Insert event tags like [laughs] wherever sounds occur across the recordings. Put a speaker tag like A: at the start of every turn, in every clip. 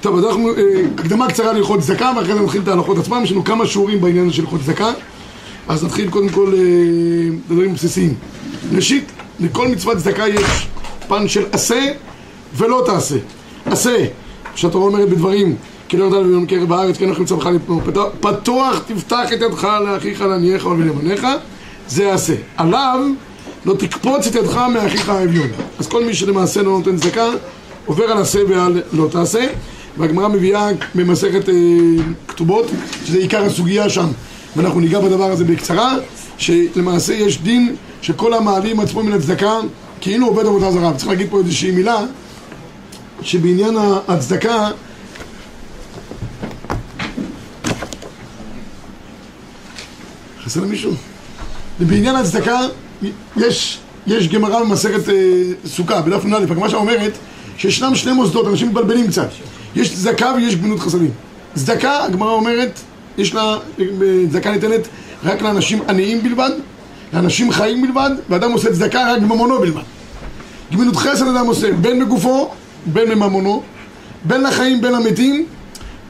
A: טוב, אז אנחנו, אה, הקדמה קצרה להלכות צדקה, ואחרי זה נתחיל את ההלכות עצמם, יש לנו כמה שיעורים בעניין של הלכות צדקה. אז נתחיל קודם כל אה, דברים בסיסיים. ראשית, לכל מצוות צדקה יש פן של עשה ולא תעשה. עשה, שהתורה אומרת בדברים, כי לא לביום קרב בארץ, כן אנחנו מצווך לפנות. פתוח תפתח את ידך לאחיך לעניך ולבניך, זה עשה. עליו לא תקפוץ את ידך מאחיך האביון. אז כל מי שלמעשה לא נותן צדקה, עובר על עשה ועל לא תעשה. והגמרא מביאה במסכת אה, כתובות, שזה עיקר הסוגיה שם, ואנחנו ניגע בדבר הזה בקצרה, שלמעשה יש דין שכל המעלים עצמו מן הצדקה כאילו עובד עבודה זרה. צריך להגיד פה איזושהי מילה, שבעניין הצדקה חסר למישהו? בעניין הצדקה יש, יש גמרא במסכת אה, סוכה, בדף נ"א, הגמרא שם אומרת שישנם שני מוסדות, אנשים מתבלבלים קצת יש צדקה ויש גמילות חסדים. צדקה, הגמרא אומרת, יש לה, צדקה ניתנת רק לאנשים עניים בלבד לאנשים חיים בלבד, ואדם עושה צדקה רק בממונו בלבד. גמילות חסד אדם עושה בין בגופו, בין בממונו בין לחיים, בין למתים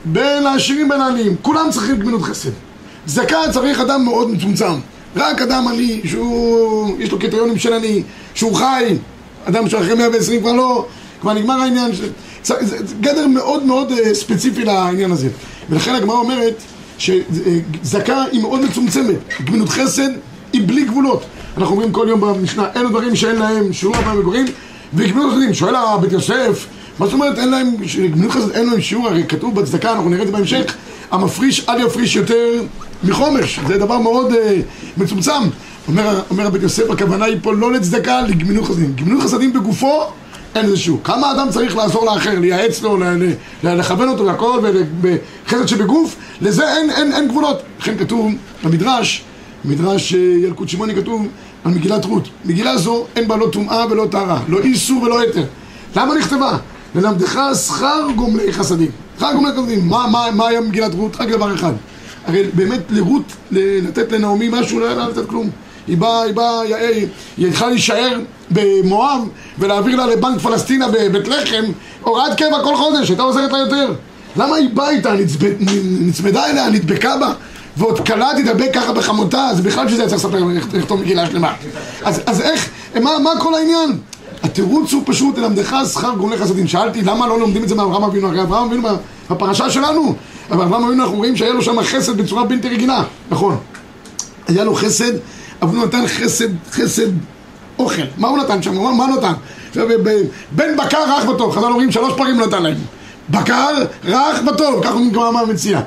A: בין לעשירים, בין לעניים כולם צריכים גמילות חסד. צדקה צריך אדם מאוד מצומצם. רק אדם עני, שהוא, יש לו קריטריונים של עני, שהוא חי, אדם שאחרי 120 כבר לא, כבר נגמר העניין, ש... זה גדר מאוד מאוד אה, ספציפי לעניין הזה. ולכן הגמרא אומרת שזכה היא מאוד מצומצמת, גמילות חסד היא בלי גבולות. אנחנו אומרים כל יום במשנה, אלו דברים שאין להם שיעור הבא מגורים, וגמילות חסדים, שואל הבית יוסף, מה זאת אומרת אין להם, גמילות חסד אין להם שיעור, הרי כתוב בצדקה, אנחנו נראה את זה בהמשך, המפריש אל יפריש יותר מחומש, זה דבר מאוד uh, מצומצם. אומר, אומר הבית יוסף, הכוונה היא פה לא לצדקה, לגמילות חסדים. גמילות חסדים בגופו, אין איזה שיעור. כמה אדם צריך לעזור לאחר, לייעץ לו, לכוון אותו והכל, ובחסד שבגוף, לזה אין, אין, אין גבולות. לכן כתוב במדרש, במדרש אה, ילקוט שמעוני כתוב על מגילת רות. מגילה זו אין בה לא טומאה ולא טהרה, לא איסור ולא יתר. למה נכתבה? ללמדך שכר גומלי חסדים. שכר גומלי חסדים. מה, מה, מה היה מגילת רות? רק דבר אחד. הרי באמת לרות, לתת לנעמי משהו, לא היה לתת כלום. היא באה, היא באה, היא יכלה להישאר במואב ולהעביר לה לבנק פלסטינה בבית לחם הוראת קבע כל חודש, הייתה עוזרת לה יותר. למה היא באה איתה, נצמדה אליה, נדבקה בה ועוד כלה תדבק ככה בחמותה, אז בכלל שזה צריך לספר לכתוב מגילה שלמה. אז, אז איך, מה, מה כל העניין? התירוץ הוא פשוט ללמדך שכר גומלי חסדים. שאלתי למה לא לומדים את זה מאברהם אבינו, הרי אברהם אבינו בפרשה שלנו אבל אברהם אבינו אנחנו רואים שהיה לו שם חסד בצורה בלתי רגילה, נכון. היה לו חסד, אבל הוא נתן חסד, חסד אוכל. מה הוא נתן שם? מה, מה נתן? בן בקר רך וטוב, חז"ל אומרים שלוש פעמים נתן להם. בקר רך וטוב, ככה אומרים כמו המציע.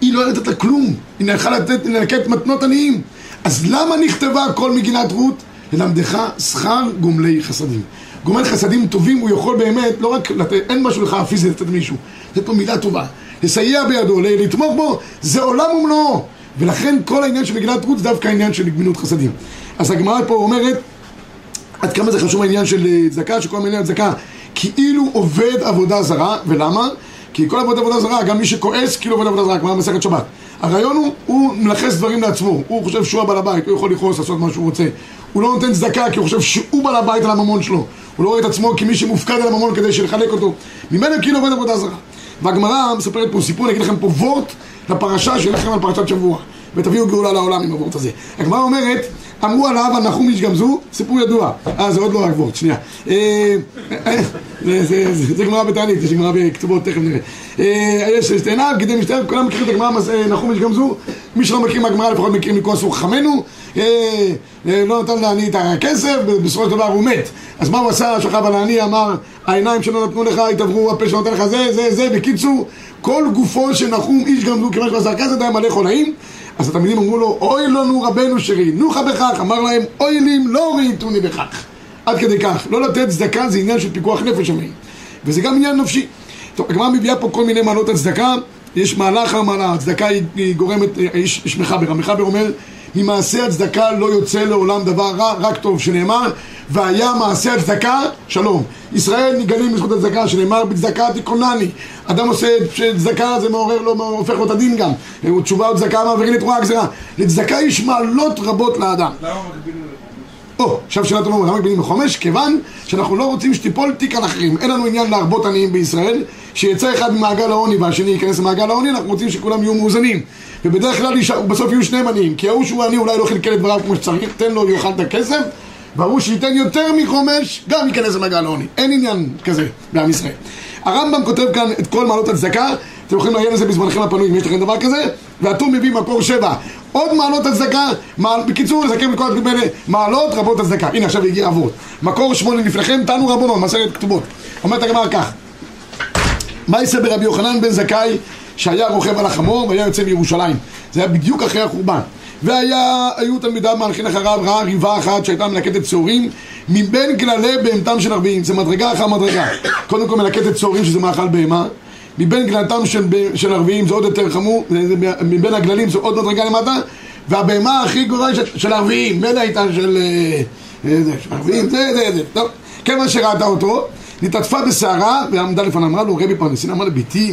A: היא לא נתת לה כלום, היא נלכה לתת, ללקט מתנות עניים. אז למה נכתבה כל מגילת רות? ללמדך שכר גומלי חסדים. גומל חסדים טובים הוא יכול באמת, לא רק לתת, אין משהו לך פיזי לתת מישהו, לתת לו מילה טובה. לסייע בידו, לתמוך בו, זה עולם ומלואו. ולכן כל העניין של מגילת רות זה דווקא העניין של גמילות חסדים. אז הגמרא פה אומרת, עד כמה זה חשוב העניין של אה, צדקה, שכל העניין צדקה כאילו עובד עבודה זרה, ולמה? כי כל עבודה עבודה זרה, גם מי שכועס כאילו עובד עבודה זרה, כמו במסכת שבת. הרעיון הוא, הוא מלחס דברים לעצמו, הוא חושב שהוא הבעל הבית, הוא יכול לכעוס, לעשות מה שהוא רוצה. הוא לא נותן צדקה כי הוא חושב שהוא בעל הבית על הממון שלו. הוא לא רואה את עצמו כמי שמופקד על הממון כדי שלחלק אותו. ממנו כאילו עובד עבודה זרה. והגמרא מספרת פה סיפור, אני אגיד לכם פה וורט לפרשה שיהיה לכם על פרשת שבוע ותביאו גאולה לעולם עם הוורט הזה. הגמרא אומרת, אמרו עליו הנחום איש גמזו, סיפור ידוע. אה, זה עוד לא רק וורט, שנייה. אה, אה, זה גמרא בתענית, יש גמרא בכתובות, תכף נראה. אה, יש שתי עיניו, גידי משתלב, כולם מכירים את הגמרא נחום איש גמזו. מי שלא מכיר מהגמרא לפחות מכיר מכל סוג חכמינו. לא נתן לעני את הכסף, בסופו של דבר הוא מת. אז מה הוא עשה? שכב על העני, אמר, העיניים שלא נתנו לך יתעברו, הפה שלא נותן לך זה, זה, זה. בקיצור, כל גופו של נחום איש גמזו, כיוון שהוא עשה כסף, היה מלא חולאים. אז התלמידים אמרו לו, אוי לנו רבנו שראינוך בכך, אמר להם, אוי לי אם לא ראיתוני בכך. עד כדי כך. לא לתת צדקה זה עניין של פיקוח נפש המעיל. וזה גם עניין נפשי. טוב, הגמרא מביאה פה כל מיני מעלות הצדקה, יש מעלה אחר מעלה, הצדקה היא, היא גורמת, יש, יש מחבר, המחבר אומר, ממעשה הצדקה לא יוצא לעולם דבר רע, רק טוב, שנאמר, והיה מעשה הצדקה, שלום. ישראל נגלים בזכות הצדקה, שנאמר בצדקה תיכונני. אדם עושה צדקה, זה מעורר לו, הופך לו את הדין גם. תשובה או צדקה מעבירים לתרועה הגזירה. לצדקה יש מעלות רבות לאדם.
B: למה
A: או, עכשיו שאלה טובה, למה מגבילים בחומש? כיוון שאנחנו לא רוצים שתיפול תיק על אחרים. אין לנו עניין להרבות עניים בישראל, שיצא אחד ממעגל העוני והשני ייכנס למעגל העוני, אנחנו רוצים שכולם יהיו מאוזנים. ובדרך כלל בסוף יהיו שניהם עניים, כי ההוא שהוא עני אולי לא חלקל את דבריו כמו שצריך, תן לו ויאכל את הכסף, וההוא שייתן יותר מחומש, גם ייכנס למעגל העוני. אין עניין כזה בעם ישראל. הרמב"ם כותב כאן את כל מעלות הצדקה, אתם יכולים לעיין לזה בזמנכם הפנוי אם יש לכם דבר כזה, והטור מביא מקור שבע. עוד מעלות הצדקה, מעל, בקיצור לסכם את כל הדברים האלה, מעלות רבות הצדקה. הנה עכשיו הגיע אבות. מקור שמונה לפניכם, תנו רבונו, מסרת כתובות. אומרת הגמר כך, יעשה ברבי יוחנן בן זכאי שהיה רוכב על החמור והיה יוצא מירושלים? זה היה בדיוק אחרי החורבן. והיו תלמידיו מהלכים אחריו, ראה ריבה אחת שהייתה מלקטת צהורים מבין גללי בהמתם של ערביים, זה מדרגה אחר מדרגה. קודם כל מלקטת צהורים שזה מאכל בהמה, מבין גללתם של, של ערביים זה עוד יותר חמור, מבין הגללים זה עוד מדרגה למטה, והבהמה הכי גדולה של, של ערביים, מילא הייתה של, אה, אה, זה, ערביים, זה, זה, טוב, כיוון שראתה אותו, נתעטפה בסערה ועמדה לפניו, אמרה לו רבי פרנסין, אמר לה ביתי,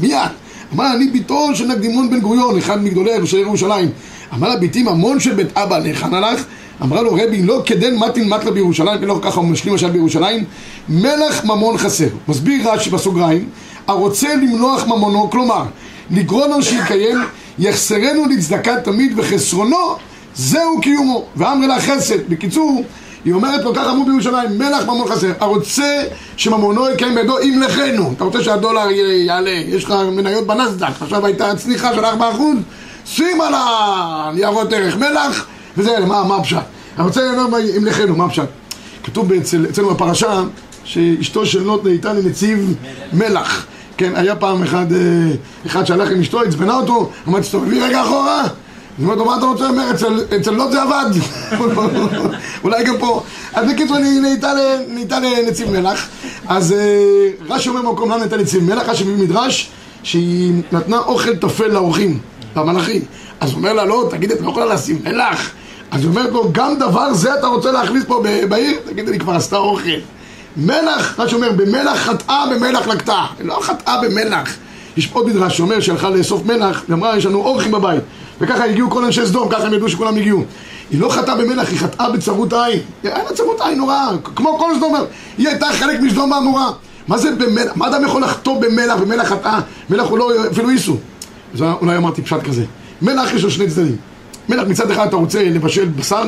A: מי את? אמר אני ביתו של נקדימון בן גוריון, אחד מגדולי ירושלים אמר לה ביתי ממון של בית אבא להיכן הלך? אמרה לו רבי לא כדן מתין מטלה בירושלים ולא ככה הוא משלים משל בירושלים. מלך ממון חסר. מסביר רש"י בסוגריים הרוצה למנוח ממונו כלומר לגרון לו שיקיים יחסרנו לצדקה תמיד וחסרונו זהו קיומו. ואמר לה חסד. בקיצור היא אומרת לו ככה אמרו בירושלים מלך ממון חסר. הרוצה שממונו יקיים בידו ימלכנו אתה רוצה שהדולר יעלה? יש לך מניות בנסדק. עכשיו הייתה צניחה של 4% שים על הניירות ערך מלח, וזה, מה, מה הפשט? אני רוצה לומר ימלכנו, מה הפשט? כתוב אצל, אצלנו בפרשה שאשתו של לוט נהייתה לנציב מלח. כן, היה פעם אחד, אה, אחד שהלך עם אשתו, עצבנה אותו, אמר, תסתובבי רגע אחורה. הוא אומר לו, מה אתה רוצה? אומר, אצל, לוט זה עבד. [laughs] אולי גם פה. אז בקיצור, אני נהייתה לנציב מלח. אז אה, רש"י אומר במקום למה נהייתה לנציב מלח, רש"י מביא מדרש שהיא נתנה אוכל טפל לאורחים. למלאכים. אז הוא אומר לה, לא, תגיד, את לא יכולה לשים מלח. אז היא אומרת לו, גם דבר זה אתה רוצה להכניס פה בעיר? תגיד, אני כבר עשתה אוכל. מלח, מה שאומר, במלח חטאה, במלח לקטה. לא חטאה במלח. יש עוד מדרש שאומר שהלכה לאסוף מלח, ואמרה, יש לנו אורחים בבית. וככה הגיעו כל אנשי סדום, ככה הם ידעו שכולם הגיעו. היא לא חטאה במלח, היא חטאה בצרות עין. היה לה צרות עין נוראה, כמו כל סדום. היא הייתה חלק משדום האמורה. מה זה במלח? מה אדם יכול לחטוא במלח, במלח חטאה? מלח הוא לא, אפילו איסו. אז אולי אמרתי פשט כזה. מלח יש לו שני צדדים. מלח מצד אחד אתה רוצה לבשל בשר,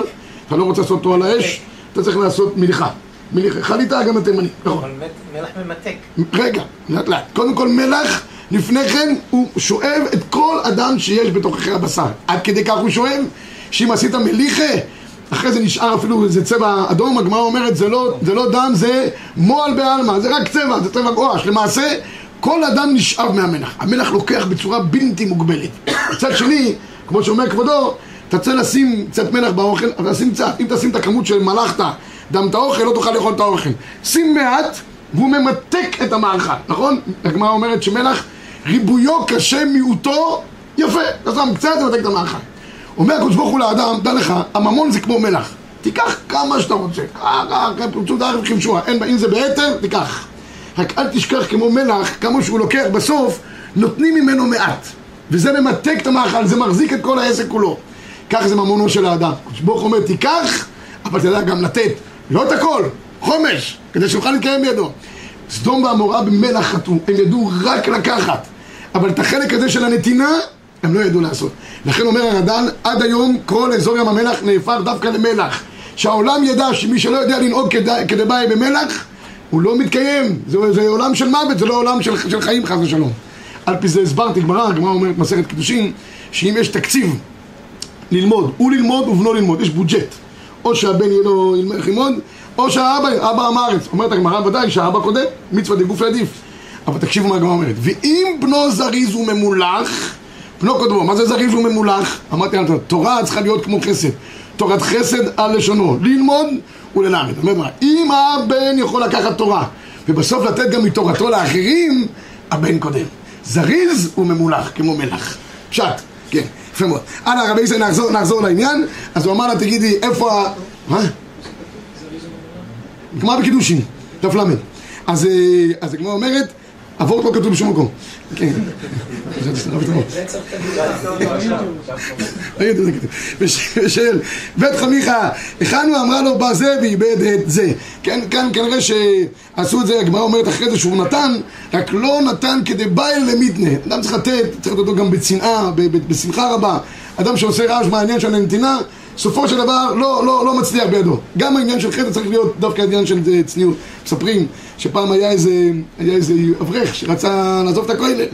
A: אתה לא רוצה לעשות אותו על האש, אתה צריך לעשות מליחה. מליחה, חליטה גם התימני,
B: נכון. אבל מלח ממתק.
A: רגע, לאט לאט. קודם כל מלח, לפני כן הוא שואב את כל אדם שיש בתוככי הבשר. עד כדי כך הוא שואב, שאם עשית מליחה, אחרי זה נשאר אפילו איזה צבע אדום, הגמרא אומרת זה לא, זה לא דם, זה מועל בעלמא, זה רק צבע, זה צבע גואש. למעשה, כל אדם נשאב מהמלח. המלח לוקח בצורה בלתי מוגבלת. מצד שני, כמו שאומר כבודו, אתה צריך לשים קצת מלח באוכל, אבל שים קצת. אם תשים את הכמות של מלאכת, דם את האוכל, לא תוכל לאכול את האוכל. שים מעט, והוא ממתק את המאכל, נכון? הגמרא אומרת שמלח, ריבויו קשה, מיעוטו יפה. אתה שם קצת, ומתק את המאכל. אומר הקדוש ברוך הוא לאדם, דע לך, הממון זה כמו מלח. תיקח כמה שאתה רוצה. ככה, פרצו דרך וכמשוע. אם זה ביתר, תיקח. רק אל תשכח כמו מלח, כמה שהוא לוקח בסוף, נותנים ממנו מעט. וזה ממתק את המאכל, זה מחזיק את כל העסק כולו. כך זה ממונו של האדם. ברוך אומר, תיקח, אבל יודע גם לתת. לא את הכל, חומש, כדי שיוכל להתקיים בידו. סדום ועמורה במלח חטאו, הם ידעו רק לקחת. אבל את החלק הזה של הנתינה, הם לא ידעו לעשות. לכן אומר הרד"ל, עד היום כל אזור ים המלח נהפך דווקא למלח. שהעולם ידע שמי שלא יודע לנהוג כדבעי במלח, הוא לא מתקיים, זה, זה עולם של מוות, זה לא עולם של, של חיים חס ושלום. על פי זה הסברתי גמרא, הגמרא אומרת מסכת קידושין, שאם יש תקציב ללמוד, הוא ללמוד ובנו ללמוד, יש בוג'ט. או שהבן יהיה לו ילמד ללמוד, או שהאבא, אבא עם הארץ. אומרת הגמרא ודאי שהאבא קודם, מצווה דגוף עדיף. אבל תקשיבו מה הגמרא אומרת, ואם בנו זריז וממולח, בנו קודמו, מה זה זריז וממולח? אמרתי לכם, תורה צריכה להיות כמו חסד. תורת חסד על לשונו, ללמוד וללמד. זאת אומרת, אם הבן יכול לקחת תורה ובסוף לתת גם מתורתו לאחרים, הבן קודם. זריז וממולח, כמו מלח. פשט, כן, יפה מאוד. הלאה, רבי ישראל, נחזור, נחזור לעניין. אז הוא אמר לה, תגידי, איפה ה... מה? גמר בקידושין, דף ל'. אה, אז הגמרא אומרת, אבות לא כתוב בשום מקום. כן. זה. ושל בית חמיכה, הכנו אמרה לו בזה ואיבד את זה. כן, כאן כנראה שעשו את זה, הגמרא אומרת אחרי זה שהוא נתן, רק לא נתן כדי בעל למיתנה. אדם צריך לתת, צריך לתת אותו גם בצנעה, בשמחה רבה. אדם שעושה רעש מהעניין של הנתינה, סופו של דבר לא, לא, לא מצליח בידו. גם העניין של חטא צריך להיות דווקא עניין של אה, צניעות. מספרים שפעם היה איזה, היה איזה אברך שרצה לעזוב את הכולל.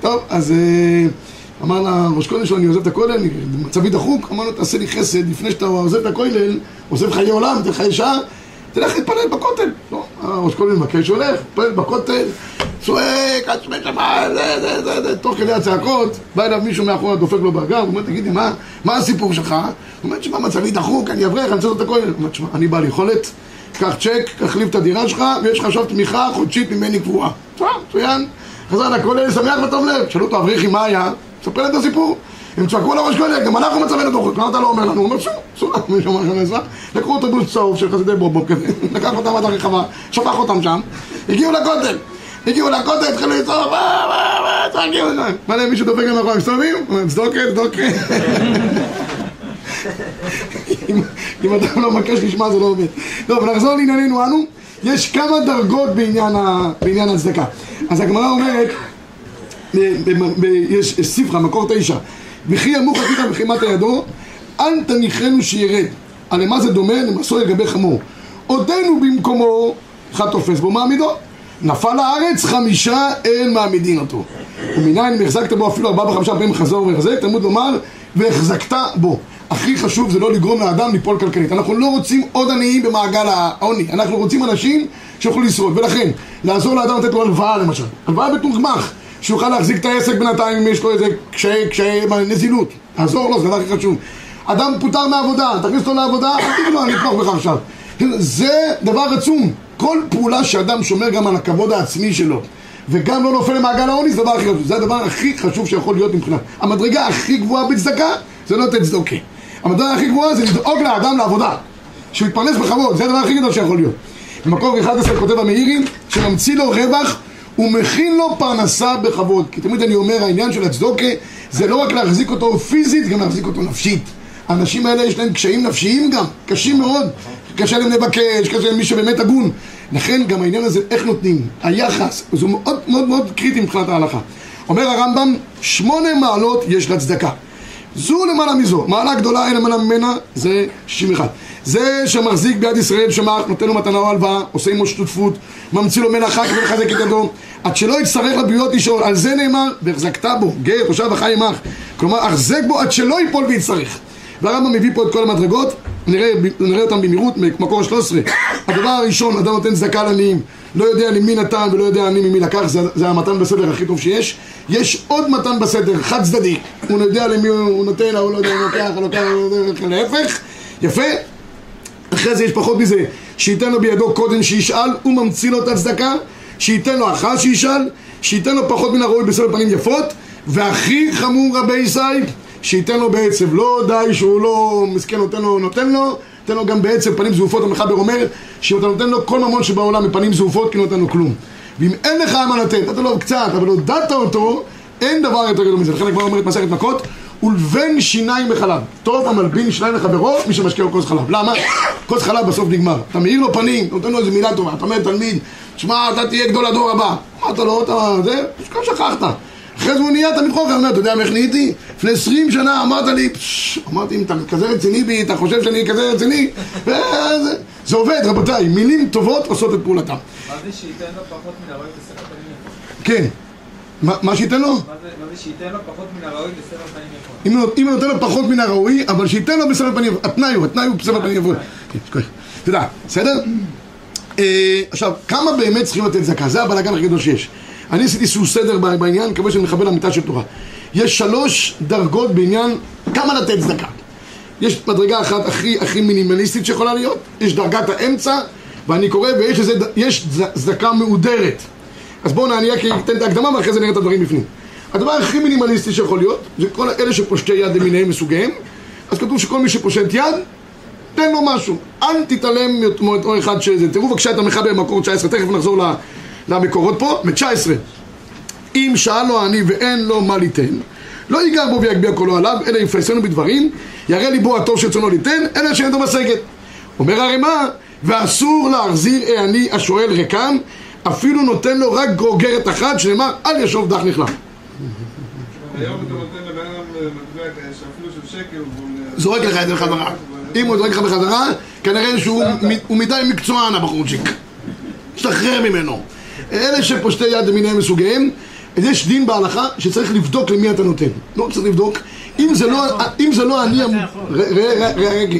A: טוב, אז אה, אמר לראש כולל שלו, אני עוזב את הכולל, מצבי דחוק, אמר לו, תעשה לי חסד, לפני שאתה עוזב את הכולל, עוזב חיי עולם, תן חיי שעה, תלך להתפלל בכותל. לא, הראש כולל מבקש, הולך, מתפלל בכותל, צועק, עד שמי שמיים, זה, זה, זה, זה, תוך כדי הצעקות, בא אליו מישהו מאחורה, דופק לו בגב, הוא אומר, תגידי, מה, מה הסיפור שלך? הוא אומר, תשמע, מצבי דחוק, אני אברך, אני רוצה לעשות את הכולל. הוא אומר, תשמע, אני בעל יכולת, קח צ'ק, תחליף את הדירה שלך, ויש לך עכשיו תמיכה חודשית ממני קבועה. מצוין. חזר לכולל, שמח וטוב לב. שאלו אותו, אבריחי, מה היה? ספר את הסיפור. הם צעקו לראש כולל, גם אנחנו מצבנו דוחק, למה אתה לא אומר לנו? הוא אומר, שוב, שוב, מישהו אמר שם עזרה. לקחו אוטובוס צהוב של חסידי בובוב כזה, לקח אותם עד הרחבה, שפך אותם שם, הגיעו לכותל. הגיעו לכותל, התחילו לצעוק, מה, מה, מה, צועקים, מלא מישהו דופק להם מסתובבים, הוא אומר, צדוקה, צדוקה. אם- אדם לא מבקש לשמוע זה לא עובד. טוב, נחזור לענייננו אנו. יש כמה דרגות בעניין, הצדקה. אז הגמרא אומרת, יש ספרה, מקור תשע, וכי ימוך אחיך בחימת ידו, אל תניחנו שירד. הרי מה זה דומה? למסור לגבי חמור. עודנו במקומו, אחד תופס בו מעמידו. נפל לארץ, חמישה אין מעמידין אותו. ומנין אם החזקת בו אפילו ארבעה וחמישה פעמים חזור והחזק, תלמוד לומר, והחזקת בו. הכי חשוב זה לא לגרום לאדם ליפול כלכלית. אנחנו לא רוצים עוד עניים במעגל העוני. אנחנו רוצים אנשים שיוכלו לשרוד. ולכן, לעזור לאדם לתת לו הלוואה למשל. הלוואה בתוך שיוכל להחזיק את העסק בינתיים אם יש לו איזה קשיי, קשיי נזילות. תעזור לו, זה הדבר הכי חשוב. אדם פוטר מהעבודה, תכניס אותו לעבודה, תגיד לו, אני אתמוך בך עכשיו. זה דבר עצום. כל פעולה שאדם שומר גם על הכבוד העצמי שלו, וגם לא נופל למעגל העוני, זה הדבר הכי חשוב. זה הדבר הכי חשוב שיכול להיות מבחינת. המדרגה הכי גבוהה בצדקה, זה לא לתת צדוקה. המדרגה הכי גבוהה זה לדאוג לאדם לעבודה. שהוא יתפרנס בכבוד, זה הדבר הכי גדול שיכול להיות. במקור 11 כותב המאירי, שממציא לו רווח ומכין לו פרנסה בכבוד. כי תמיד אני אומר, העניין של הצדוקה זה לא רק להחזיק אותו פיזית, גם להחזיק אותו נפשית. האנשים האלה יש להם קשיים נפשיים גם, קשים מאוד. קשה להם לבקש, קשה להם מי שבאמת הגון. לכן גם העניין הזה, איך נותנים, היחס, זה מאוד מאוד מאוד קריטי מבחינת ההלכה. אומר הרמב"ם, שמונה מעלות יש לצדקה. זו למעלה מזו, מעלה גדולה אין למעלה ממנה, זה 61. זה שמחזיק ביד ישראל שמח, נותן לו מתנה או הלוואה, עושה עמו שותפות, ממציא לו מלאכה כדי לחזק את ידו, עד שלא יצטרך לבריות לשאול, על זה נאמר, והחזקת בו, גר, תושב וחי עמך. כלומר, החזק בו עד שלא ייפול ויצטרך. והרמב"ם מביא פה את כל המדרגות, נראה, נראה אותם במהירות, מקור 13. הדבר הראשון, אדם נותן צדקה לעניים, לא יודע למי נתן ולא יודע אני ממי לקח, זה, זה המתן בסדר הכי טוב שיש. יש עוד מתן בסדר, חד צדדי, הוא יודע למי הוא נותן, הוא לא יודע אם הוא לוקח, הוא הוא לוקח, להפך, יפה. אחרי זה יש פחות מזה, שייתן לו בידו קודם שישאל, הוא ממציא לו את הצדקה, שייתן לו אחר שישאל, שייתן לו פחות מן הראוי בסדר פנים יפות, והכי חמור רבי ישי, שייתן לו בעצב, לא די שהוא לא מסכן נותן לו, נותן לו, תן לו גם בעצב פנים זעופות, המחבר אומר, שאם אתה נותן לו כל ממון שבעולם מפנים זעופות, כי לא נותן לו כלום. ואם אין לך מה לתת, נתת לו קצת, אבל הודעת אותו, אין דבר יותר גדול מזה. לכן הגמרא אומרת מסכת מכות, ולבן שיניים בחלב. טוב המלבין שיניים לחברו, מי שמשקיע לו כוס חלב. למה? כוס חלב בסוף נגמר. אתה מאיר לו פנים, נותן לו איזה מילה טובה. אתה אומר תלמיד, שמע, אתה תהיה גדול הדור הבא. אמרת לו, אתה זה, כבר שכחת. אחרי זה הוא נהיה תלמיד חוכם, אומר, אתה יודע איך נהייתי? לפני עשרים שנה אמרת לי, אמרתי, אם אתה כזה רציני בי, אתה חושב שאני כזה רציני? זה עובד, רבותיי, מילים טובות עושות את פעולתם.
C: מה זה שייתן לו פחות מן הראוי בסבר פנים?
A: כן. מה שייתן לו?
C: מה זה- שייתן לו פחות מן הראוי בסבר פנים יפות?
A: אם נותן לו פחות מן הראוי, אבל שייתן לו בסבר פנים יפות. התנאי הוא, התנאי הוא בסבר פנים יפות. כן. תודה, בסדר? אה, עכשיו, כמה באמת צריכים לתת צדקה? זה הבלאגן הכי גדול שיש. אני עשיתי איזשהו סדר בעניין, מקווה שאני מכוון למיטה של תורה. יש שלוש דרגות בעניין כמה לתת צדקה. יש מדרגה אחת הכי הכי מינימליסטית שיכולה להיות, יש דרגת האמצע, ואני קורא, ויש ד- יש צדקה מהודרת. אז בואו אני רק אתן את ההקדמה ואחרי זה נראה את הדברים בפנים. הדבר הכי מינימליסטי שיכול להיות, זה כל אלה שפושטי יד למיניהם מסוגיהם, אז כתוב שכל מי שפושט יד, תן לו משהו. אל תתעלם מאותו אחד שזה. תראו בבקשה את המחבר במקור 19, תכף נחזור למקורות פה, מ-19. אם שאל לו העני ואין לו מה ליתן, לא ייגע בו ויגביה קולו עליו, אלא יפרסנו בדברים, יראה ליבו הטוב שרצונו ליתן, אלא שאין לו משגת. אומר הרמ"א, ואסור להחזיר העני השואל ריקם, אפילו נותן לו רק גרוגרת אחת, שנאמר, אל ישוב דח נכלם.
D: היום אתה נותן לבן אדם מטבע שאפילו של שקל.
A: זורק לך את זה בחזרה. אם הוא זורק לך בחזרה, כנראה שהוא מדי מקצוען הבחורצ'יק. תשתחרר ממנו. אלה שפושטי יד למיניהם מסוגיהם, יש דין בהלכה שצריך לבדוק למי אתה נותן. לא צריך לבדוק. אם זה לא, אם זה לא אני,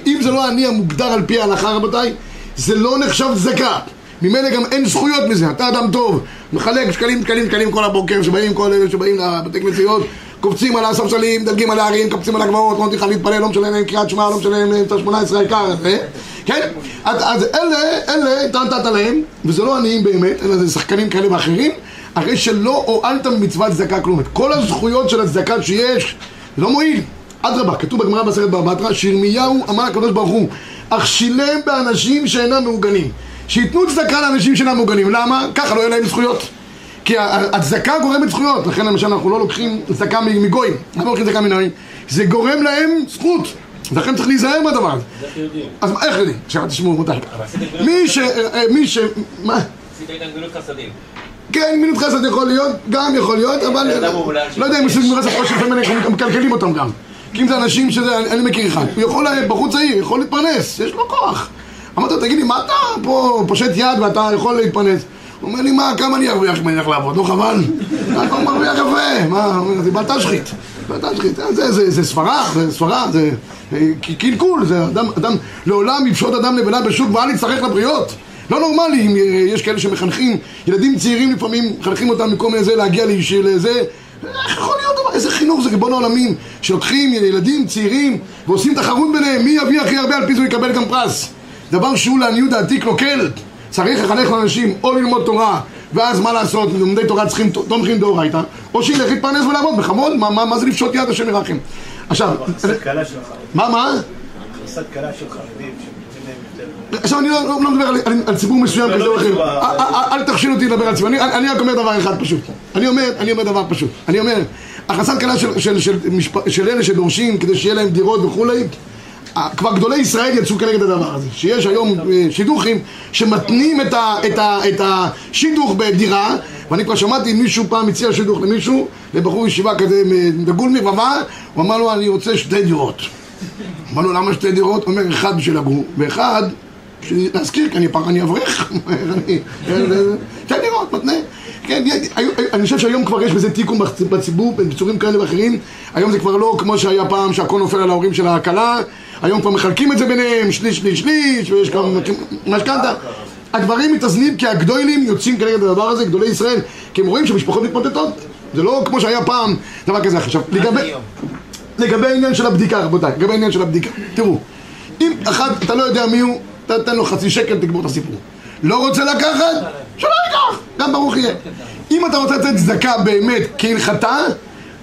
A: אם זה לא אני המוגדר על פי ההלכה רבותיי, זה לא נחשב צדקה. ממילא גם אין זכויות מזה, אתה אדם טוב, מחלק שקלים, שקלים, שקלים כל הבוקר, שבאים כל אלה שבאים לבתי כנסיות, קופצים על הספסלים, מדלגים על ההרים, קופצים על הגבעות, לא נותנים לך להתפלל, לא משלם להם קריאת שמע, לא משלם להם את השמונה עשרה העיקר, אה? כן? אז, אז אלה, אלה, אתה נתת להם, וזה לא עניים באמת, אלא זה שחקנים כאלה ואחרים, הרי שלא הועלת ממצוות צדקה כלום. כל הזכויות של הצדקה שיש, לא מועיל. אדרבה, כתוב בגמרא בסרט בבא בתרא, שירמיהו אמר לקדוש ברוך הוא, אך שילם באנשים שאינם מעוגנים. שייתנו צדקה לאנשים שאינם מעוגנים. למה? ככה לא יהיה להם זכויות. כי הצדקה גורמת זכויות, לכן למשל אנחנו לא לוקחים צדקה מגויים, אנחנו לא לוקחים צדקה מנהלים, זה גורם להם זכות, לכן צריך להיזהר מהדבר הזה. אז איך יודעים? עכשיו תשמעו רבותיי, מי ש... אה, מי ש... מה?
E: עשית איתם גמילות חסדים.
A: כן, מילות חסד יכול להיות, גם יכול להיות, אבל לא יודע אם מסוג מילות חסד, או שלפעמים מקלקלים אותם גם. כי אם זה אנשים שזה, אני מכיר אחד, הוא יכול, אה, בחור צעיר, יכול להתפרנס, יש לו כוח. אמרתי לו, תגיד לי, מה אתה פה פושט יד ואתה יכול להתפרנס? הוא אומר לי, מה, כמה אני ארוויח אם אני אלך לעבוד? לא חבל? אתה מרוויח יפה, מה, תשחית, בל תשחית, זה- זה- זה סברה, זה סברה, זה אה, קלקול, זה אדם, אדם, לעולם יפשוט אדם לבנה בשוק ואל יצטרך לבריות. לא נורמלי אם אה, יש כאלה שמחנכים, ילדים צעירים לפעמים, מחנכים אותם מכל מיני זה, להגיע לישיר לזה. איך יכול להיות דבר? איזה חינוך זה ריבון העולמים, שלוקחים ילדים צעירים ועושים תחרות ביניהם, מי יביא הכי הרבה על פי זה יקבל גם פרס. דבר שהוא לעניות דעתי קלוקל. צריך לחנך לאנשים או ללמוד תורה, ואז מה לעשות, לומדי תורה צריכים תומכים דאורייתא, או שילך להתפרנס ולעבוד בכבוד, מה, מה, מה זה לפשוט יד השם ירחם? עכשיו, מה, מה?
F: הכנסת קלה של חרדים.
A: עכשיו אני לא, לא, לא מדבר על, ציבור מסוים
F: לא,
A: כזה או אחר,
F: מדובר.
A: אל- אל- אל תכשיל אותי לדבר על ציבור, אני, רק אומר דבר אחד פשוט, אני אומר, אני אומר דבר פשוט, אני אומר, הכנסת קלה של, אלה שדורשים כדי שיהיה להם דירות וכולי, אה, כבר גדולי ישראל יצאו כנגד הדבר הזה, שיש היום אה, שידוכים שמתנים את, ה, את, ה, את השידוך בדירה, ואני כבר שמעתי מישהו פעם הציע שידוך למישהו, לבחור ישיבה כזה דגול מרבבה, הוא אמר לו אני רוצה שתי דירות. אמר לו למה שתי דירות? הוא אומר אחד בשביל לגור ואחד להזכיר כי אני אני אברך. [laughs] אני- שתי דירות מתנה. כן, אני חושב שהיום כבר יש בזה תיקון בצ- בציבור בצורים כאלה ואחרים. היום זה כבר לא כמו שהיה פעם שהכל נופל על ההורים של הכלה היום כבר מחלקים את זה ביניהם שליש שליש שליש ויש גם משכנתה הדברים מתאזנים כי הגדולים יוצאים כנגד הדבר הזה, גדולי ישראל כי הם רואים שמשפחות מתמוטטות זה לא כמו שהיה פעם דבר כזה עכשיו לגבי. לגבי העניין של הבדיקה, רבותיי, לגבי העניין של הבדיקה, תראו, אם אחד, אתה לא יודע מי הוא, תתן לו חצי שקל, תגמור את הסיפור. לא רוצה לקחת? שלא ייקח, גם ברוך יהיה. אם אתה רוצה לתת צדקה באמת כהלכתה,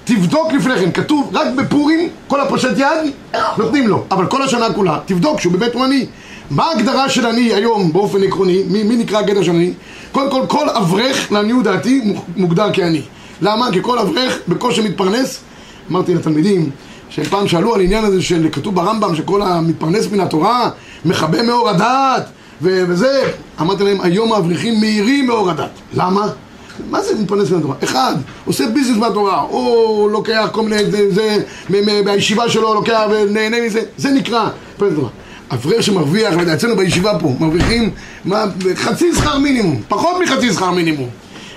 A: תבדוק לפני כן, כתוב רק בפורים, כל הפושט יד, נותנים לו, אבל כל השנה כולה, תבדוק שהוא באמת הוא עני. מה ההגדרה של עני היום באופן עקרוני? מי, מי נקרא הגדר של עני? קודם כל, כל אברך, לעניות דעתי, מוגדר כעני. למה? כי כל אברך בקושי מתפרנס אמרתי לתלמידים שפעם שאלו על עניין הזה של כתוב ברמב"ם שכל המתפרנס מן התורה מכבה מאור הדת וזה אמרתי להם היום האברכים מהירים מאור הדת למה? מה זה מתפרנס מן התורה? אחד, עושה ביזנס מהתורה. או לוקח כל מיני זה, זה מהישיבה שלו לוקח ונהנה מזה. זה נקרא מתפרנס מהתורה. אברך שמרוויח, לא יודע, אצלנו בישיבה פה, מרוויחים מה, חצי שכר מינימום, פחות מחצי שכר מינימום.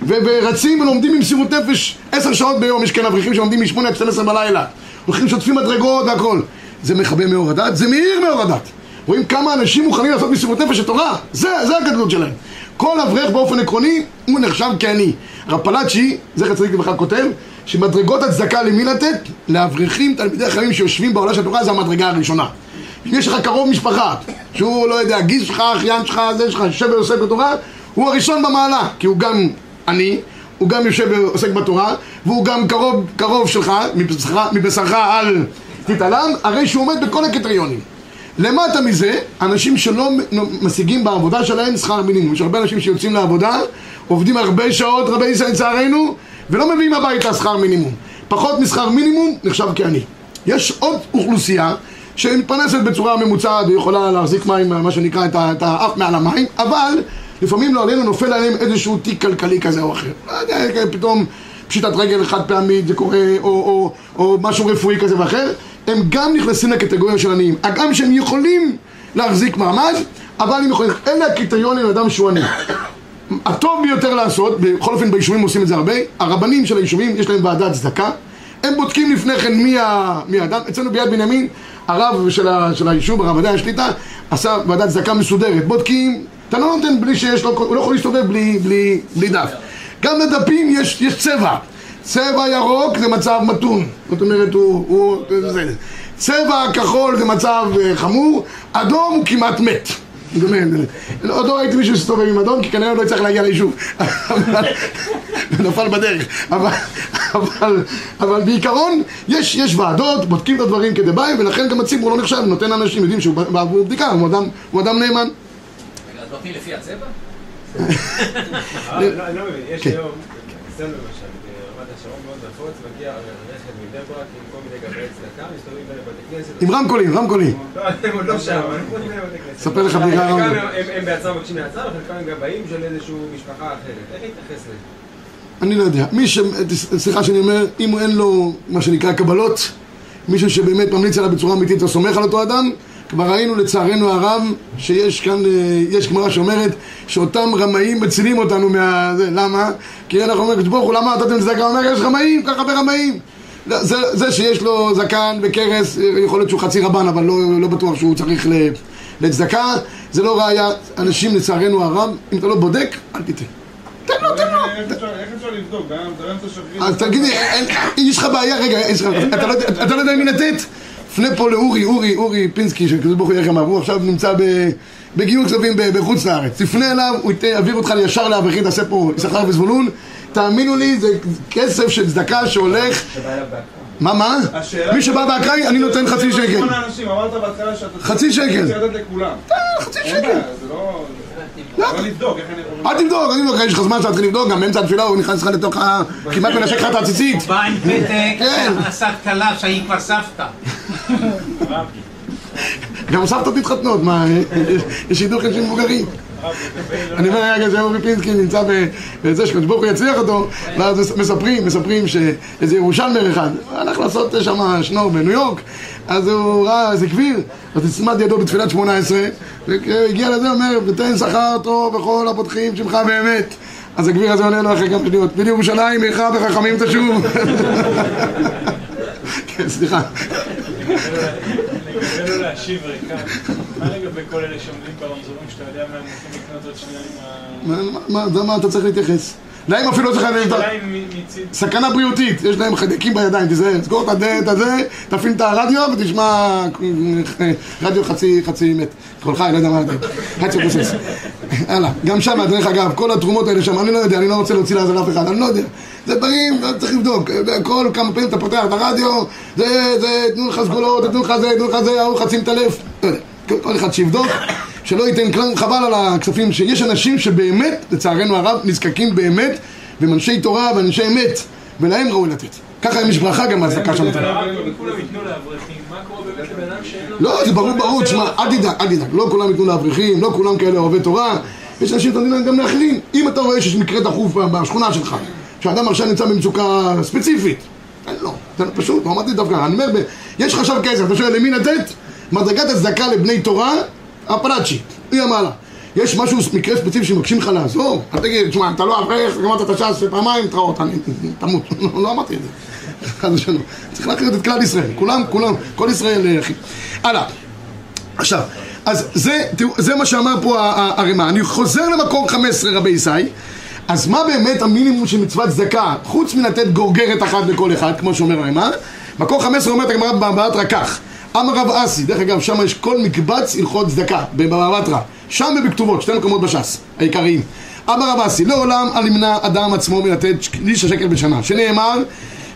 A: ורצים ולומדים במסירות נפש עשר שעות ביום, יש כאן אברכים שלומדים מ-8 עד 12 בלילה. הולכים שוטפים מדרגות והכל. זה מכבה מאור הדת, זה מאיר מאור הדת רואים כמה אנשים מוכנים לעשות מסירות נפש של תורה זה, זה הגדלות שלהם כל אברך באופן עקרוני הוא נחשב כעני רב פלאצ'י, זכר צדיק לברכה כותב שמדרגות הצדקה למי לתת? לאברכים תלמידי החיים שיושבים בעולה של התורה זה המדרגה הראשונה אם יש לך קרוב משפחה שהוא לא יודע, גיס שלך, אחיין שלך, זה שלך, יושב ועוסק בתורה הוא הראשון במעלה כי הוא גם עני, הוא גם יושב ועוסק בתורה, והוא גם קרוב, קרוב שלך, מבשרך על תתעלם, הרי שהוא עומד בכל הקריטריונים. למטה מזה, אנשים שלא משיגים בעבודה שלהם שכר מינימום. יש הרבה אנשים שיוצאים לעבודה, עובדים הרבה שעות, רבי ישראל לצערנו, ולא מביאים הביתה שכר מינימום. פחות משכר מינימום נחשב כעני. יש עוד אוכלוסייה שמתפרנסת בצורה ממוצעת ויכולה להחזיק מים, מה שנקרא, את האף מעל המים, אבל לפעמים לא עלינו נופל עליהם איזשהו תיק כלכלי כזה או אחר. לא יודע, פתאום פשיטת רגל חד פעמית זה קורה, או, או, או משהו רפואי כזה ואחר, הם גם נכנסים לקטגוריה של עניים. הגם שהם יכולים להחזיק מעמד, אבל הם יכולים, אלה הקריטריונים לאדם שהוא עני. הטוב ביותר לעשות, בכל אופן ביישובים עושים את זה הרבה, הרבנים של היישובים יש להם ועדת צדקה, הם בודקים לפני כן מי, האדם, אצלנו ביד בנימין, הרב של, ה, של היישוב, הרב עדיין השליטה, עשה ועדת צדקה מסודרת, בודקים, אתה לא נותן בלי שיש לו, הוא לא יכול להסתובב בלי, בלי, בלי דף. גם לדפים יש, יש צבע, צבע ירוק זה מצב מתון, זאת אומרת הוא, הוא זה, צבע כחול זה מצב אה, חמור, אדום הוא כמעט מת. אומרת, עוד לא ראיתי מישהו שסתובב עם אדום, כי כנראה לא יצטרך להגיע ליישוב. נפל בדרך. אבל, אבל, אבל בעיקרון, יש, יש ועדות, בודקים את הדברים כדבעי, ולכן גם הציבור לא נחשב, נותן אנשים, יודעים שהוא בעבור בדיקה, הוא אדם, הוא אדם נאמן.
B: רגע, אז נותנים לפי הצבע?
E: אה, לא, אני לא מבין, יש
A: כן.
E: היום, אצלנו למשל, ברמת השרון מאוד נפוץ, מגיע רכב מבני ברק עם כל מיני גבי צדקה, מסתובבים בין בתי כנסת.
A: עם רמקולים, רמקולים.
E: לא, הם עוד לא שם, אנחנו עוד בין בתי כנסת.
A: ספר לך בדיחה
E: חלקם
A: רמקול.
E: הם- הם בעצמם מבקשים מהצו, וחלקם הם גבאים של איזושהי משפחה אחרת. איך להתייחס לזה?
A: אני לא יודע. מי ש... סליחה שאני אומר, אם אין לו מה שנקרא קבלות, מישהו שבאמת ממליץ עליו בצורה אמיתית, אתה סומך על אותו אדם, כבר ראינו לצערנו הרב שיש כאן, אה, יש גמרא שאומרת שאותם רמאים מצילים אותנו מה... זה, למה? כי אנחנו אומרים, ברוך הוא, למה נתתם צדקה? הוא אומר, יש רמאים, כל כך הרבה רמאים. לא, זה, זה שיש לו זקן וכרס, אה, יכול להיות שהוא חצי רבן, אבל לא, לא בטוח שהוא צריך ל, לצדקה, זה לא ראיה. אנשים לצערנו הרב, אם אתה לא בודק, אל תיתן. תן לו, תן לו.
D: איך אפשר- לבדוק? שופטים.
A: אז תגיד לי, אין- יש לך בעיה, רגע, לא אתה לא יודע מי לתת? פנה פה לאורי, אורי, אורי פינסקי, שקדוש ברוך הוא ירחם עליו, הוא עכשיו נמצא בגיור כספים בחוץ לארץ. תפנה אליו, הוא יעביר אותך ישר לאברכים, תעשה פה יששכר וזבולון. תאמינו לי, זה כסף של צדקה שהולך... מה, מה? מי שבא באקראי, אני נותן חצי שקל.
D: בהתחלה שאתה...
A: חצי שקל.
D: לכולם.
A: חצי שקל.
D: לא... לא.
A: אל תבדוק, אל תבדוק, יש לך זמן שאתה צריך לבדוק, גם באמצע התפילה הוא נכנס לך לתוך ה... כמעט מנשק לך את העציצית.
B: בא עם פתק. עשה כלה שהיא כבר סבתא.
A: גם סבתות מתחתנות, מה, יש- שידוך של מבוגרים. אני אומר רגע שאורי פינסקי נמצא בזה שקדוש ברוך הוא יצליח אותו, ואז מספרים, מספרים שאיזה ירושלמר אחד הלך לעשות שם שנור בניו יורק, אז הוא ראה איזה גביר, אז נצמד ידו בתפילת שמונה עשרה, והגיע לזה, אומר, ותן שכר טוב בכל הפותחים שמך באמת. אז הגביר הזה עונה לו אחרי כמה שניות, ולירושלים עירך וחכמים תשוב. [laughs] כן, סליחה.
G: לגבי לא להשיב ריקה, מה לגבי כל אלה שעומדים ברמזורים שאתה יודע מה הם הולכים לקנות עוד שנייה עם ה...
A: מה- אתה צריך להתייחס? להם אפילו לא צריך... סכנה בריאותית, יש להם חיידקים בידיים, תיזהר, סגור את הדלת הזה, תפעיל את הרדיו ותשמע אה, רדיו חצי, חצי מת. קולך, אני לא יודע מה להגיד. חצי גוסס. הלאה, גם שם, דרך אגב, כל התרומות האלה שם, אני לא יודע, אני לא רוצה להוציא לעזל אף אחד, אני לא יודע. זה דברים, צריך לבדוק. כל כמה פעמים אתה פותח את הרדיו, זה, זה, תנו לך סגולות, תנו לך זה, תנו לך זה, ההוא חצי מטלף. לא יודע, כל- כל אחד שיבדוק. שלא ייתן כלום, חבל על הכספים, שיש אנשים שבאמת, לצערנו הרב, נזקקים באמת, והם אנשי תורה ואנשי אמת, ולהם ראוי לתת. ככה יש ברכה גם מהצדקה שם. לא, זה ברור, ברור, תשמע, אל תדאג, אל תדאג, לא כולם ייתנו לאברכים, לא כולם כאלה אוהבי תורה, יש אנשים להם גם לאחרים. אם אתה רואה שיש מקרה דחוף בשכונה שלך, שאדם עכשיו נמצא במצוקה ספציפית, תן לו פשוט, לא אמרתי דווקא, אני אומר, יש חשב כסף, אתה שואל למי לתת? מדרגת הצדקה לבני תורה, הפלאצ'י, היא המעלה. יש משהו, מקרה ספציפי שמבקשים לך לעזור? אל תגיד, תשמע, אתה לא אברך, גמרת את הש"ס פעמיים, תראות, אני תמות. [laughs] לא אמרתי את זה. [laughs] חס ושלום. צריך להכיר את כלל ישראל, כולם, כולם, כל ישראל אה, אחי. הלאה. עכשיו, אז זה, תראו, זה מה שאמר פה ה- ה- הרמ"א. אני חוזר למקור 15 רבי ישי. אז מה באמת המינימום של מצוות צדקה, חוץ מלתת גורגרת אחת לכל אחד, כמו שאומר הרמ"א? מקור 15 אומרת הגמרא בתרא כך: אמר רב אסי, דרך אגב, שם יש כל מקבץ הלכות צדקה, בבבא בתרא, שם ובכתובות, שתי מקומות בש"ס, העיקריים. אמר רב אסי, לעולם אל ימנע אדם עצמו מלתת שליש השקל בשנה, שנאמר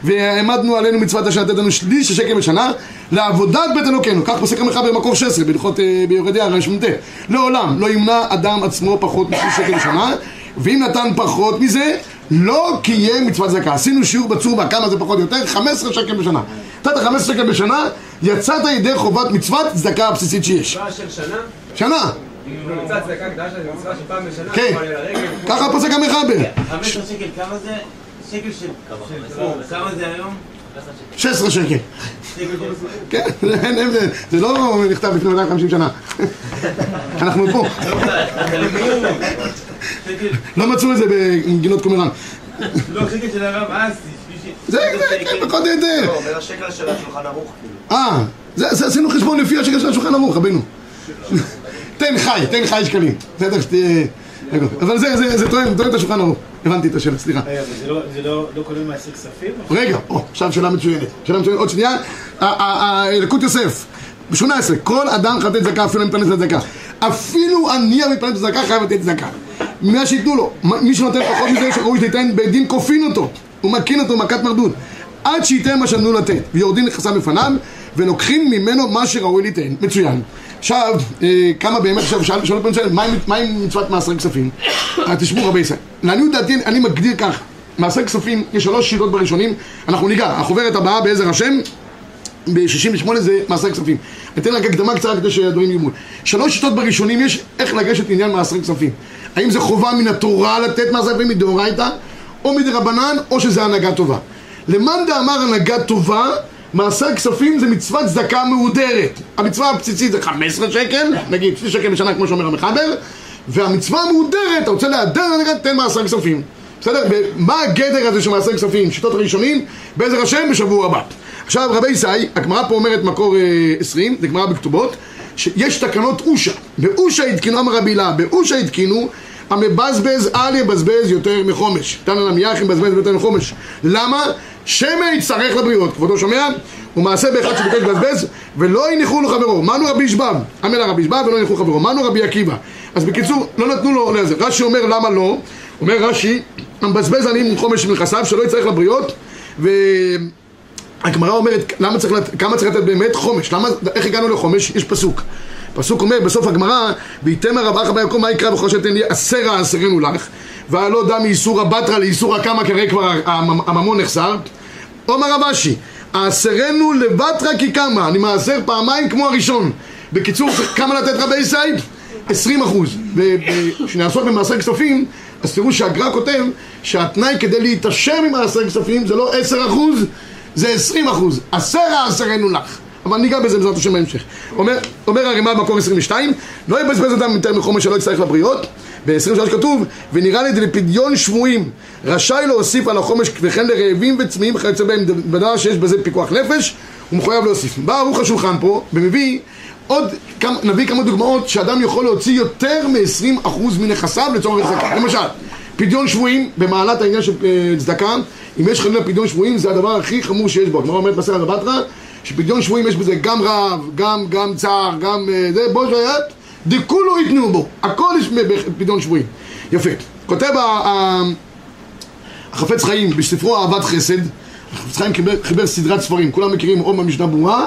A: והעמדנו עלינו מצוות השם לתת לנו שליש השקל בשנה לעבודת בית אלוקינו. כך פוסק המחבר במקור 16 בהלכות אה, ביורדיה רשמ"ט לעולם לא ימנע אדם עצמו פחות משליש שקל בשנה ואם נתן פחות מזה לא קיים מצוות צדקה. עשינו שיעור בצורבה, כמה זה פחות או יותר? 15 שקל בשנה. נתת 15 שקל בשנה, יצאת ידי חובת מצוות צדקה הבסיסית שיש.
E: מצווה של שנה,
A: שנה.
E: מצוות צדקה גדולה של מצווה של פעם בשנה,
A: כן. ככה פוסק המחבר.
F: 15 שקל, כמה זה? שקל של... כמה זה היום?
A: 16 שקל. כן, זה- לא נכתב לפני 250 שנה. אנחנו פה. לא מצאו את זה במגינות קומראן.
F: לא, שקל של הרב אסי.
A: זה, זה, כן, פחות או יותר.
F: לא, אומר השקל של השולחן ערוך, כאילו.
A: אה, זה, זה עשינו חשבון לפי השקל של השולחן ערוך, רבנו. תן חי, תן חי שקלים. בסדר, שתהיה... רגע, אבל זה, זה, זה תואם, תואם את השולחן ערוך. הבנתי את השאלה, סליחה.
F: רגע, אבל זה לא- לא לא כולל מעשר כספים?
A: רגע, עכשיו שאלה מצוינת. שאלה מצוינת, עוד שנייה. אלוקות יוסף, ב-18, כל אדם חייב לתת צדקה, אפילו אם מתפרנס לצדקה. אפילו עני המתפרנס לצדקה חייב לתת צדקה. מה שייתנו לו, מי שנותן פחות מזה שראוי שייתן, בית דין כופין אותו, הוא מקין אותו מכת מרדות. עד שייתן מה שנתנו לתת, ויורדים נכסיו בפניו, ולוקחים ממנו מה שראוי ליתן. מצוין. עכשיו, אה, כמה באמת, עכשיו, שאל- שאלו פעם שאלה, מה עם- מצוות מעשרי כספים? אה, תשמעו רבי ישראל, לעניות דעתי אני מגדיר כך, מעשרי כספים, יש שלוש שיטות בראשונים, אנחנו ניגע, החוברת הבאה בעזר השם, ב-68 זה מעשרי כספים. אתן רק הקדמה קצרה כדי שהדברים מול. שלוש שיטות בראשונים יש איך לגשת לעניין מעשרי כספים. האם זה חובה מן התורה לתת מעשרי כספים מדאורייתא, או מדרבנן, או שזה הנהגה טובה. למאן דאמר הנהגה טובה, מעשר כספים זה מצוות צדקה מהודרת. המצווה הבסיסית זה 15 שקל, נגיד 2 שקל בשנה כמו שאומר המחבר, והמצווה המהודרת, אתה רוצה להדר, תן מעשר כספים. בסדר? ומה הגדר הזה של מעשר כספים? שיטות הראשונים, בעזר השם בשבוע הבא. עכשיו רבי ישי, הגמרא פה אומרת מקור אה, 20, זה גמרא בכתובות, שיש תקנות אושה, באושה התקינו, אמר רבי הילה, באושה התקינו, המבזבז אל יבזבז יותר מחומש. תנא נמיח מבזבז יותר מחומש. למה? שמא יצטרך לבריות. כבודו שומע? ומעשה באחד שביקש לבזבז, ולא הניחו לו חברו. מנו רבי ישבב, אמר רבי ישבב ולא הניחו חברו. מנו רבי עקיבא. אז בקיצור, לא נתנו לו לזה. רש"י אומר למה לא? אומר רש"י, המבזבז עם חומש מנכסיו, שלא יצטרך לבריות, ו... הגמרא אומרת, למה צריך, כמה צריך לתת באמת? חומש. למה, איך הגענו לחומש? יש פסוק. פסוק אומר בסוף הגמרא, ויתם הרב אחא ביעקב מה יקרא וכל שתן לי עשרה עשרנו לך, והלא דם מאיסורא בתרא לאיסורא קמא כרי כבר המ- הממון נחסר. אומר רב אשי, העשרנו לבתרא כי קמא, אני מעשר פעמיים כמו הראשון. בקיצור, כמה לתת רבי ישי? 20 אחוז. וכשנעסוק במעשר כספים, אז תראו שהגר"א כותב שהתנאי כדי להתעשר ממעשר כספים זה לא 10 אחוז, זה 20 אחוז. עשרה עשרנו לך. אבל ניגע בזה בעזרת השם בהמשך. אומר, אומר הרימה במקור 22, לא יבזבז אדם יותר מחומש שלא יצטרך לבריות. ב-23 כתוב, ונראה לי לפדיון שבויים, רשאי להוסיף על החומש וכן לרעבים וצמאים וכיוצא בהם בדבר שיש בזה פיקוח נפש, הוא מחויב להוסיף. בא ערוך השולחן פה, ומביא עוד, כמה, נביא כמה דוגמאות שאדם יכול להוציא יותר מ-20% מנכסיו לצורך צדקה. למשל, פדיון שבויים, במעלת העניין של אה, צדקה, אם יש חלילה פדיון שבויים זה הדבר הכי חמור שיש בו. הגמרא אומרת בסרט הבטרה, שפדיון שבויים יש בזה גם רעב, גם, גם צער, גם אה, זה, בו שייט, דכולו ייתנו בו, הכל יש בפדיון שבויים. יפה. כותב החפץ חיים בספרו אהבת חסד, החפץ חיים חיבר, סדרת ספרים, כולם מכירים או מהמשנה ברורה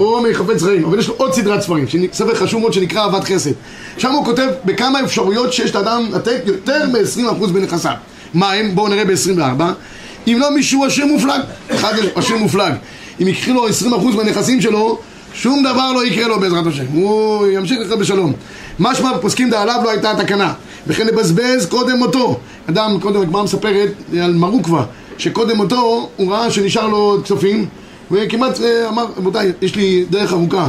A: או מחפץ חיים, אבל יש לו עוד סדרת ספרים, ספר חשוב מאוד שנקרא אהבת חסד. שם הוא כותב בכמה אפשרויות שיש לאדם לתת יותר מ-20% בנכסיו. מה הם? בואו נראה ב-24. אם לא מישהו עשיר מופלג, אחד עשיר מופלג. אם יקחו לו 20% מהנכסים שלו, שום דבר לא יקרה לו בעזרת השם, הוא ימשיך לחיות בשלום. משמע פוסקים דעליו לא הייתה התקנה, וכן לבזבז קודם מותו. אדם, קודם הגמרא מספרת על מרוקווה, שקודם מותו הוא ראה שנשאר לו כספים, וכמעט אה, אמר, רבותיי, יש לי דרך ארוכה,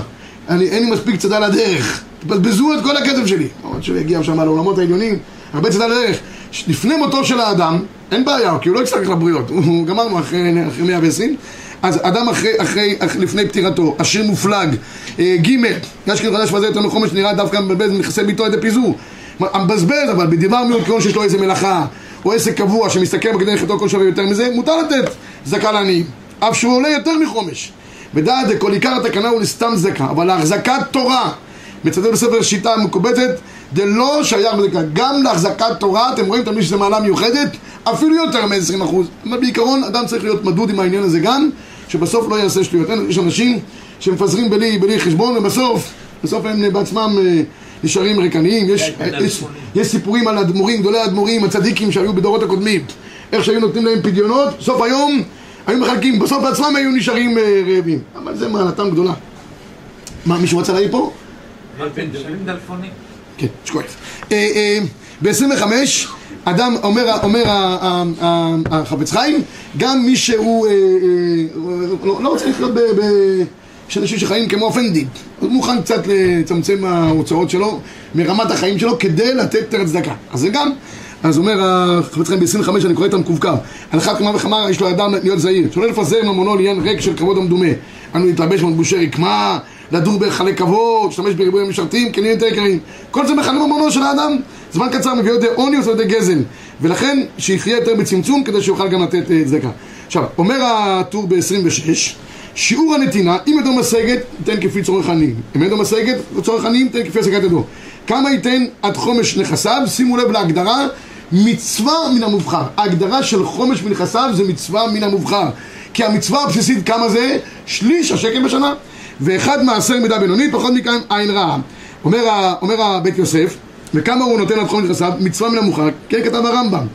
A: אני, אין לי מספיק צדה לדרך, תבזבזו את כל הכסף שלי. עוד שהוא יגיע שם לעולמות העליונים, הרבה צדה לדרך. לפני מותו של האדם, אין בעיה, כי הוא לא יצטרך לבריות, [laughs] הוא גמרנו אחרי, אחרי 120 אז אדם אחרי, אחרי, אחרי, לפני פטירתו, עשיר מופלג, אה, ג' יש כאילו חדש וזה יותר מחומש נראה דווקא מבזבז נכסי ביתו עד הפיזור. המבזבז אבל בדבר מיעוט כיוון שיש לו איזה מלאכה או עסק קבוע שמסתכל בכדי לחייתו כל שווה יותר מזה, מותר לתת צדקה לעניים, אף שהוא עולה יותר מחומש. ודעת דכל עיקר התקנה הוא לסתם צדקה, אבל להחזקת תורה, מצטט בספר שיטה מקובצת, דלא שייך בצדקה. גם להחזקת תורה, אתם רואים תמיד שזו מעלה מיוחדת, אפילו יותר מ-20%. אבל בעיקרון אדם צריך להיות מדוד עם העניין הזה גם, שבסוף לא יעשה שטויות. יש אנשים שמפזרים בלי, בלי חשבון, ובסוף, בסוף הם בעצמם אה, נשארים ריקניים. יש, יש, יש סיפורים על אדמו"רים, גדולי האדמו"רים, הצדיקים שהיו בדורות הקודמים. איך שהיו נותנים להם פדיונות, סוף היום היו מחלקים, בסוף בעצמם היו נשארים אה, רעבים. אבל זה מעלתם גדולה. מה, מישהו רצה להעיר פה?
B: משלמים דלפונים.
A: כן, שקוייף. ב-25, אדם, אומר, אומר החפץ חיים, גם מי שהוא אה, אה, לא, לא רוצה לחיות ב... יש אנשים שחיים כמו הפנדיד, הוא מוכן קצת לצמצם ההוצאות שלו מרמת החיים שלו כדי לתת יותר צדקה. אז זה גם, אז אומר החפץ חיים ב-25, אני קורא את המקווקו, על אחת כמה וכמה יש לו אדם להיות זהיר, שלא לפזר ממונו לעניין ריק של כבוד המדומה, אנו להתלבש במלבושי רקמה, לדור בהיכלי כבוד, להשתמש בריבוי המשרתים, כלים יותר יקרים. כל זה מכנה ממונו של האדם, זמן קצר מביא לידי עוני או לידי גזל. ולכן שיחיה יותר בצמצום כדי שיוכל גם לתת אה, צדקה. עכשיו, אומר הטור ב-26, שיעור הנתינה, אם ידו משגת, ייתן כפי צורך עניים. אם ידו משגת, צורך עניים, ייתן כפי השגת ידו. כמה ייתן עד חומש נכסיו? שימו לב להגדרה, מצווה מן המובחר. ההגדרה של חומש מנכסיו זה מצווה מן המובחר. כי המצווה הבסיסית כמה זה? שליש השקל בשנה. ואחד מעשר מידה בינונית, פחות מכאן עין רעה. אומר, אומר הבית יוסף, וכמה הוא נותן עד חומש? מצווה מן המובחר. כן כתב הרמב"ם.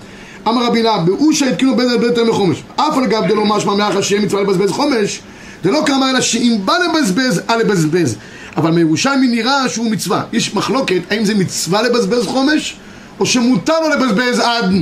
A: אמר רבי לה, באושה התקינו בין הרבה יותר מחומש. אף על גב דלא משמע מאחר שיהיה מצווה לבזבז חומש, זה לא כמה אלא שאם בא לבזבז, אל לבזבז. אבל מירושלמי נראה שהוא מצווה. יש מחלוקת האם זה מצווה לבזבז חומש, או שמותר לו לבזבז עד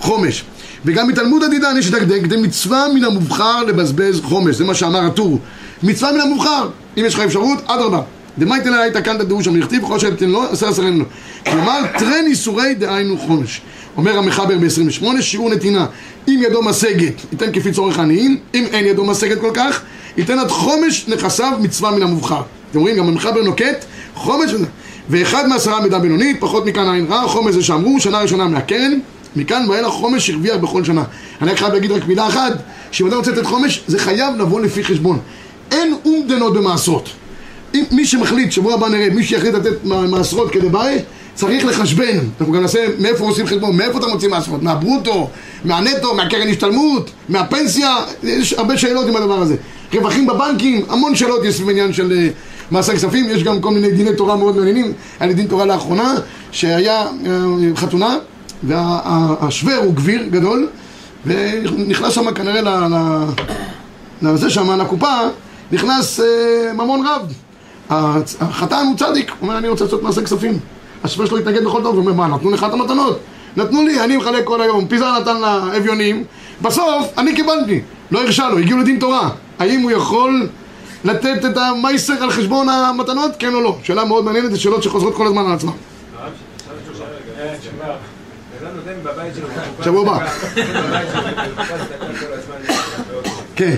A: חומש. וגם מתלמוד עדידן יש לדקדק, זה מצווה מן המובחר לבזבז חומש, זה מה שאמר הטור. מצווה מן המובחר, אם יש לך אפשרות, אדרבה. דמייתן עלי תקנת דאו שם נכתיב, כל שתתן לו, עשר עשר אין לו. כלומר, טרן איסורי דהיינו חומש. אומר המחבר ב-28, שיעור נתינה. אם ידו משגת, ייתן כפי צורך עניים, אם אין ידו משגת כל כך, ייתן עד חומש נכסיו מצווה מן המובחר. אתם רואים, גם המחבר נוקט, חומש, ואחד מעשרה מידה בינונית, פחות מכאן עין רע, חומש זה שאמרו, שנה ראשונה מהקרן, מכאן ואילך חומש הרוויח בכל שנה. אני רק חייב להגיד רק מילה אחת, שאם אדם רוצה לתת חומש, זה חייב לבוא לפי חשבון. אין אומדנות במעשרות. אם מי שמחליט, שבוע הבא נראה, מי שיחליט לתת מע- מעשרות כדבעי, צריך לחשבן. אנחנו גם נעשה מאיפה עושים חשבון, מאיפה אתה מוציא מעשרות, מהברוטו, מהנטו, מהקרן השתלמות, מהפנסיה, יש הרבה שאלות עם הדבר הזה. רווחים בבנקים, המון שאלות יש סביב של אה, מעשה כספים, יש גם כל מיני דיני תורה מאוד מעניינים. היה לי דין תורה לאחרונה, שהיה אה, חתונה, והשוור הוא גביר גדול, ונכנס שם כנראה לזה שם, לקופה, נכנס אה, ממון רב. החתן הוא צדיק, הוא אומר, אני רוצה לעשות מעשה כספים. השופט שלו התנגד בכל טוב, הוא אומר, מה, נתנו לך את המתנות? נתנו לי, אני מחלק כל היום, פיזר נתן לאביונים, בסוף אני קיבלתי, לא הרשה לו, הגיעו לדין תורה. האם הוא יכול לתת את המייסר על חשבון המתנות, כן או לא? שאלה מאוד מעניינת, זה שאלות שחוזרות כל הזמן על?
G: אה,
E: בקופה
A: שבוע הבא.
E: צדקה, נותן בבית שלו בקופה צדקה כל הזמן, ועוד צדקה.
A: כן.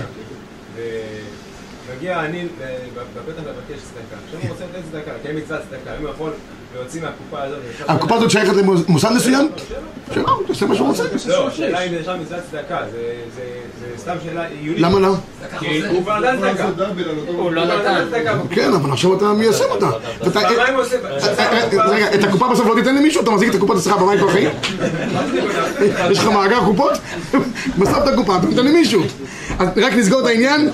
E: ומגיע אני ל- בפתח לבקש צדקה. עכשיו הוא רוצה לתת צדקה, לקיים מצוות צדקה. האם הוא יכול להוציא מהקופה הזאת?
A: הקופה הזאת שייכת למוסד מסוים? שלא, הוא עושה מה שהוא רוצה.
E: לא, השאלה אם זה נחשב מצוות צדקה, זה- זה זה סתם שאלה עיונית.
A: למה לא?
E: כי הוא כבר נתן צדקה. הוא לא נתן צדקה.
A: כן, אבל עכשיו אתה מיישם אותה.
E: הוא עושה...
A: רגע, את הקופה בסוף לא תיתן למישהו? אתה מחזיק את הקופה אצלך בבית כל החיים? יש לך מאגר קופות? [laughs] בסוף את הקופה, אתה נותן למישהו. רק נסגור את העניין.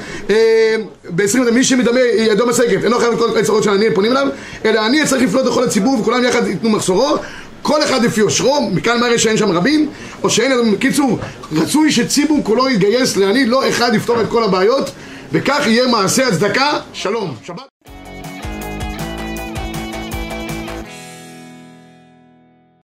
A: ב-20, מי שמדמה ידו משגת, אינו חייב את כל היצרות של העני, פונים אליו, אלא העני צריך לפנות לכל הציבור וכולם יחד ייתנו מחסורו. כל אחד לפי יושרו, מכאן מראה שאין שם רבים, או שאין, בקיצור, רצוי שציבור כולו יתגייס לעני, לא אחד יפתור את כל הבעיות, וכך יהיה מעשה הצדקה, שלום. שבת